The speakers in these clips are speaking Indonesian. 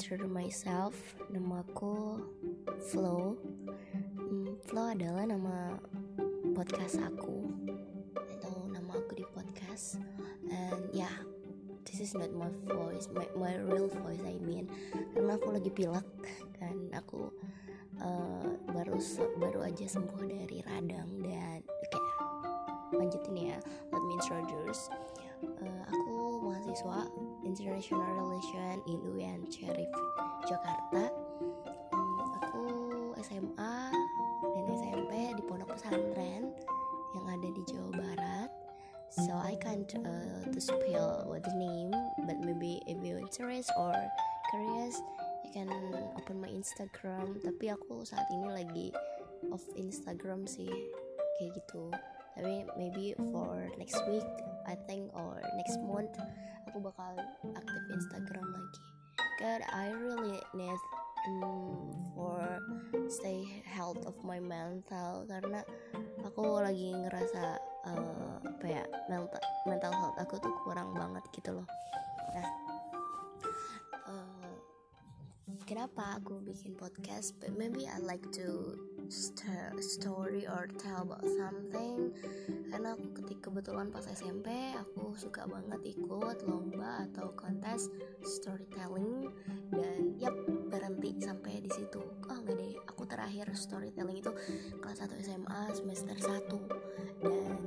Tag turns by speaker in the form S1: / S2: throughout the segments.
S1: introduce myself. Namaku Flo. Hmm, Flo adalah nama podcast aku atau nama aku di podcast. And yeah, this is not my voice, my, my real voice I mean. Karena aku lagi pilek kan aku uh, baru baru aja sembuh dari radang dan okay, lanjutin ya. Let me introduce. Uh, aku mahasiswa International Relation in UIN Cherif Jakarta. Aku SMA dan SMP di pondok pesantren yang ada di Jawa Barat. So I can't uh, to spell what the name but maybe if you interest or curious you can open my Instagram. Tapi aku saat ini lagi off Instagram sih kayak gitu tapi maybe for next week I think or next month aku bakal aktif Instagram lagi. God I really need um, for stay health of my mental karena aku lagi ngerasa uh, apa ya mental mental health aku tuh kurang banget gitu loh. Nah uh, kenapa aku bikin podcast? But maybe I like to story or tell about something. Karena aku ketika kebetulan pas SMP aku suka banget ikut lomba atau kontes storytelling. Dan yap berhenti sampai di situ. Oh enggak deh aku terakhir storytelling itu kelas 1 SMA semester 1 dan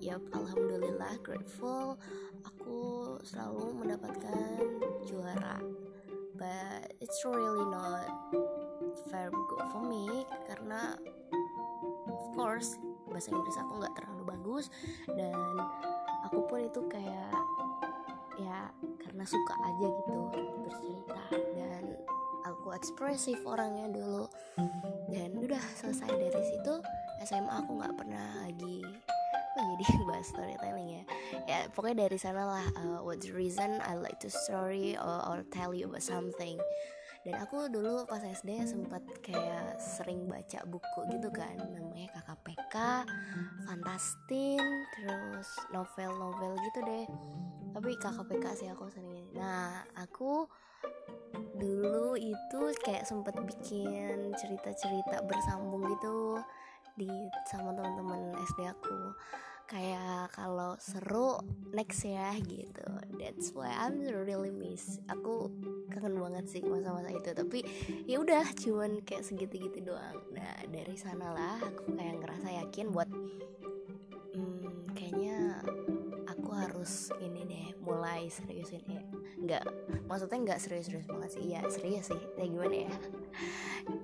S1: yap alhamdulillah grateful aku selalu mendapatkan juara. But it's really not very good for me karena of course bahasa Inggris aku nggak terlalu bagus dan aku pun itu kayak ya karena suka aja gitu bercerita dan aku ekspresif orangnya dulu. Dan udah selesai dari situ SMA aku nggak pernah lagi oh jadi bahas storytelling ya. Ya pokoknya dari sana lah uh, what's the reason I like to story or, or tell you about something dan aku dulu pas SD sempat kayak sering baca buku gitu kan namanya KKPK, Fantastin, terus novel-novel gitu deh. Tapi KKPK sih aku sering nah aku dulu itu kayak sempat bikin cerita-cerita bersambung gitu di sama teman-teman SD aku kayak kalau seru next ya gitu. That's why I'm really miss aku kangen banget sih masa-masa itu. Tapi ya udah cuman kayak segitu-gitu doang. Nah dari sanalah aku kayak ngerasa yakin buat hmm, kayaknya harus ini deh mulai seriusin ya nggak maksudnya nggak serius-serius banget sih. Ya serius sih. Ya gimana ya?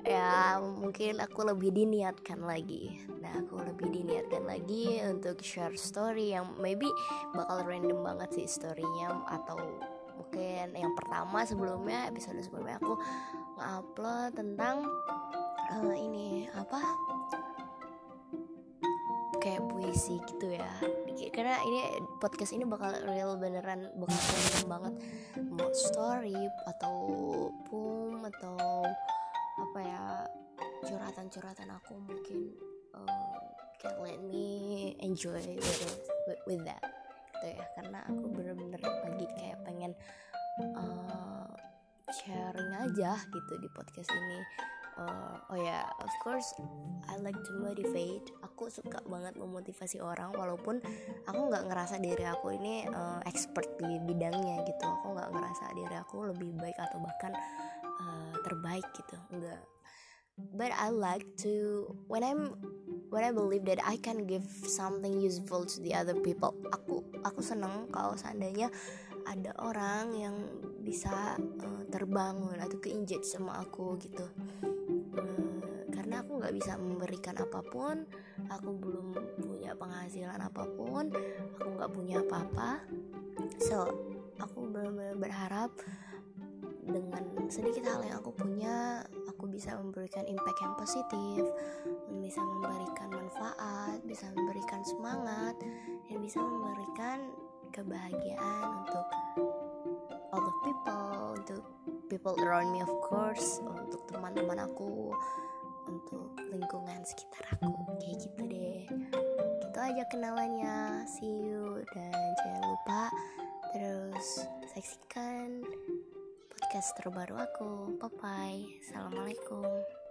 S1: Ya mungkin aku lebih diniatkan lagi. Nah aku lebih diniatkan lagi untuk share story yang maybe bakal random banget sih storynya. Atau mungkin yang pertama sebelumnya episode sebelumnya aku ngupload tentang uh, ini apa puisi gitu ya. Karena ini podcast ini bakal real beneran bakal random banget. Mau story atau poem atau apa ya curhatan-curhatan aku mungkin um, can let me enjoy with, it, with, with that gitu ya. Karena aku bener-bener lagi kayak pengen uh, sharing aja gitu di podcast ini uh, oh ya yeah, of course I like to motivate. Aku suka banget memotivasi orang walaupun aku nggak ngerasa diri aku ini uh, expert di bidangnya gitu. Aku nggak ngerasa diri aku lebih baik atau bahkan uh, terbaik gitu enggak but I like to when I'm when I believe that I can give something useful to the other people aku aku seneng kalau seandainya ada orang yang bisa uh, terbangun atau keinjek sama aku gitu. Uh, karena aku nggak bisa memberikan apa pun aku belum punya penghasilan apa pun aku nggak punya apa-apa. So aku benar-benar berharap dengan sedikit hal yang aku punya aku bisa memberikan impact yang positif bisa memberikan manfaat bisa memberikan semangat dan bisa memberikan kebahagiaan untuk all the people untuk people around me of course untuk teman-teman aku untuk lingkungan sekitar aku kayak gitu deh gitu aja kenalannya see you dan jangan lupa terus saksikan podcast terbaru aku. Bye bye. Assalamualaikum.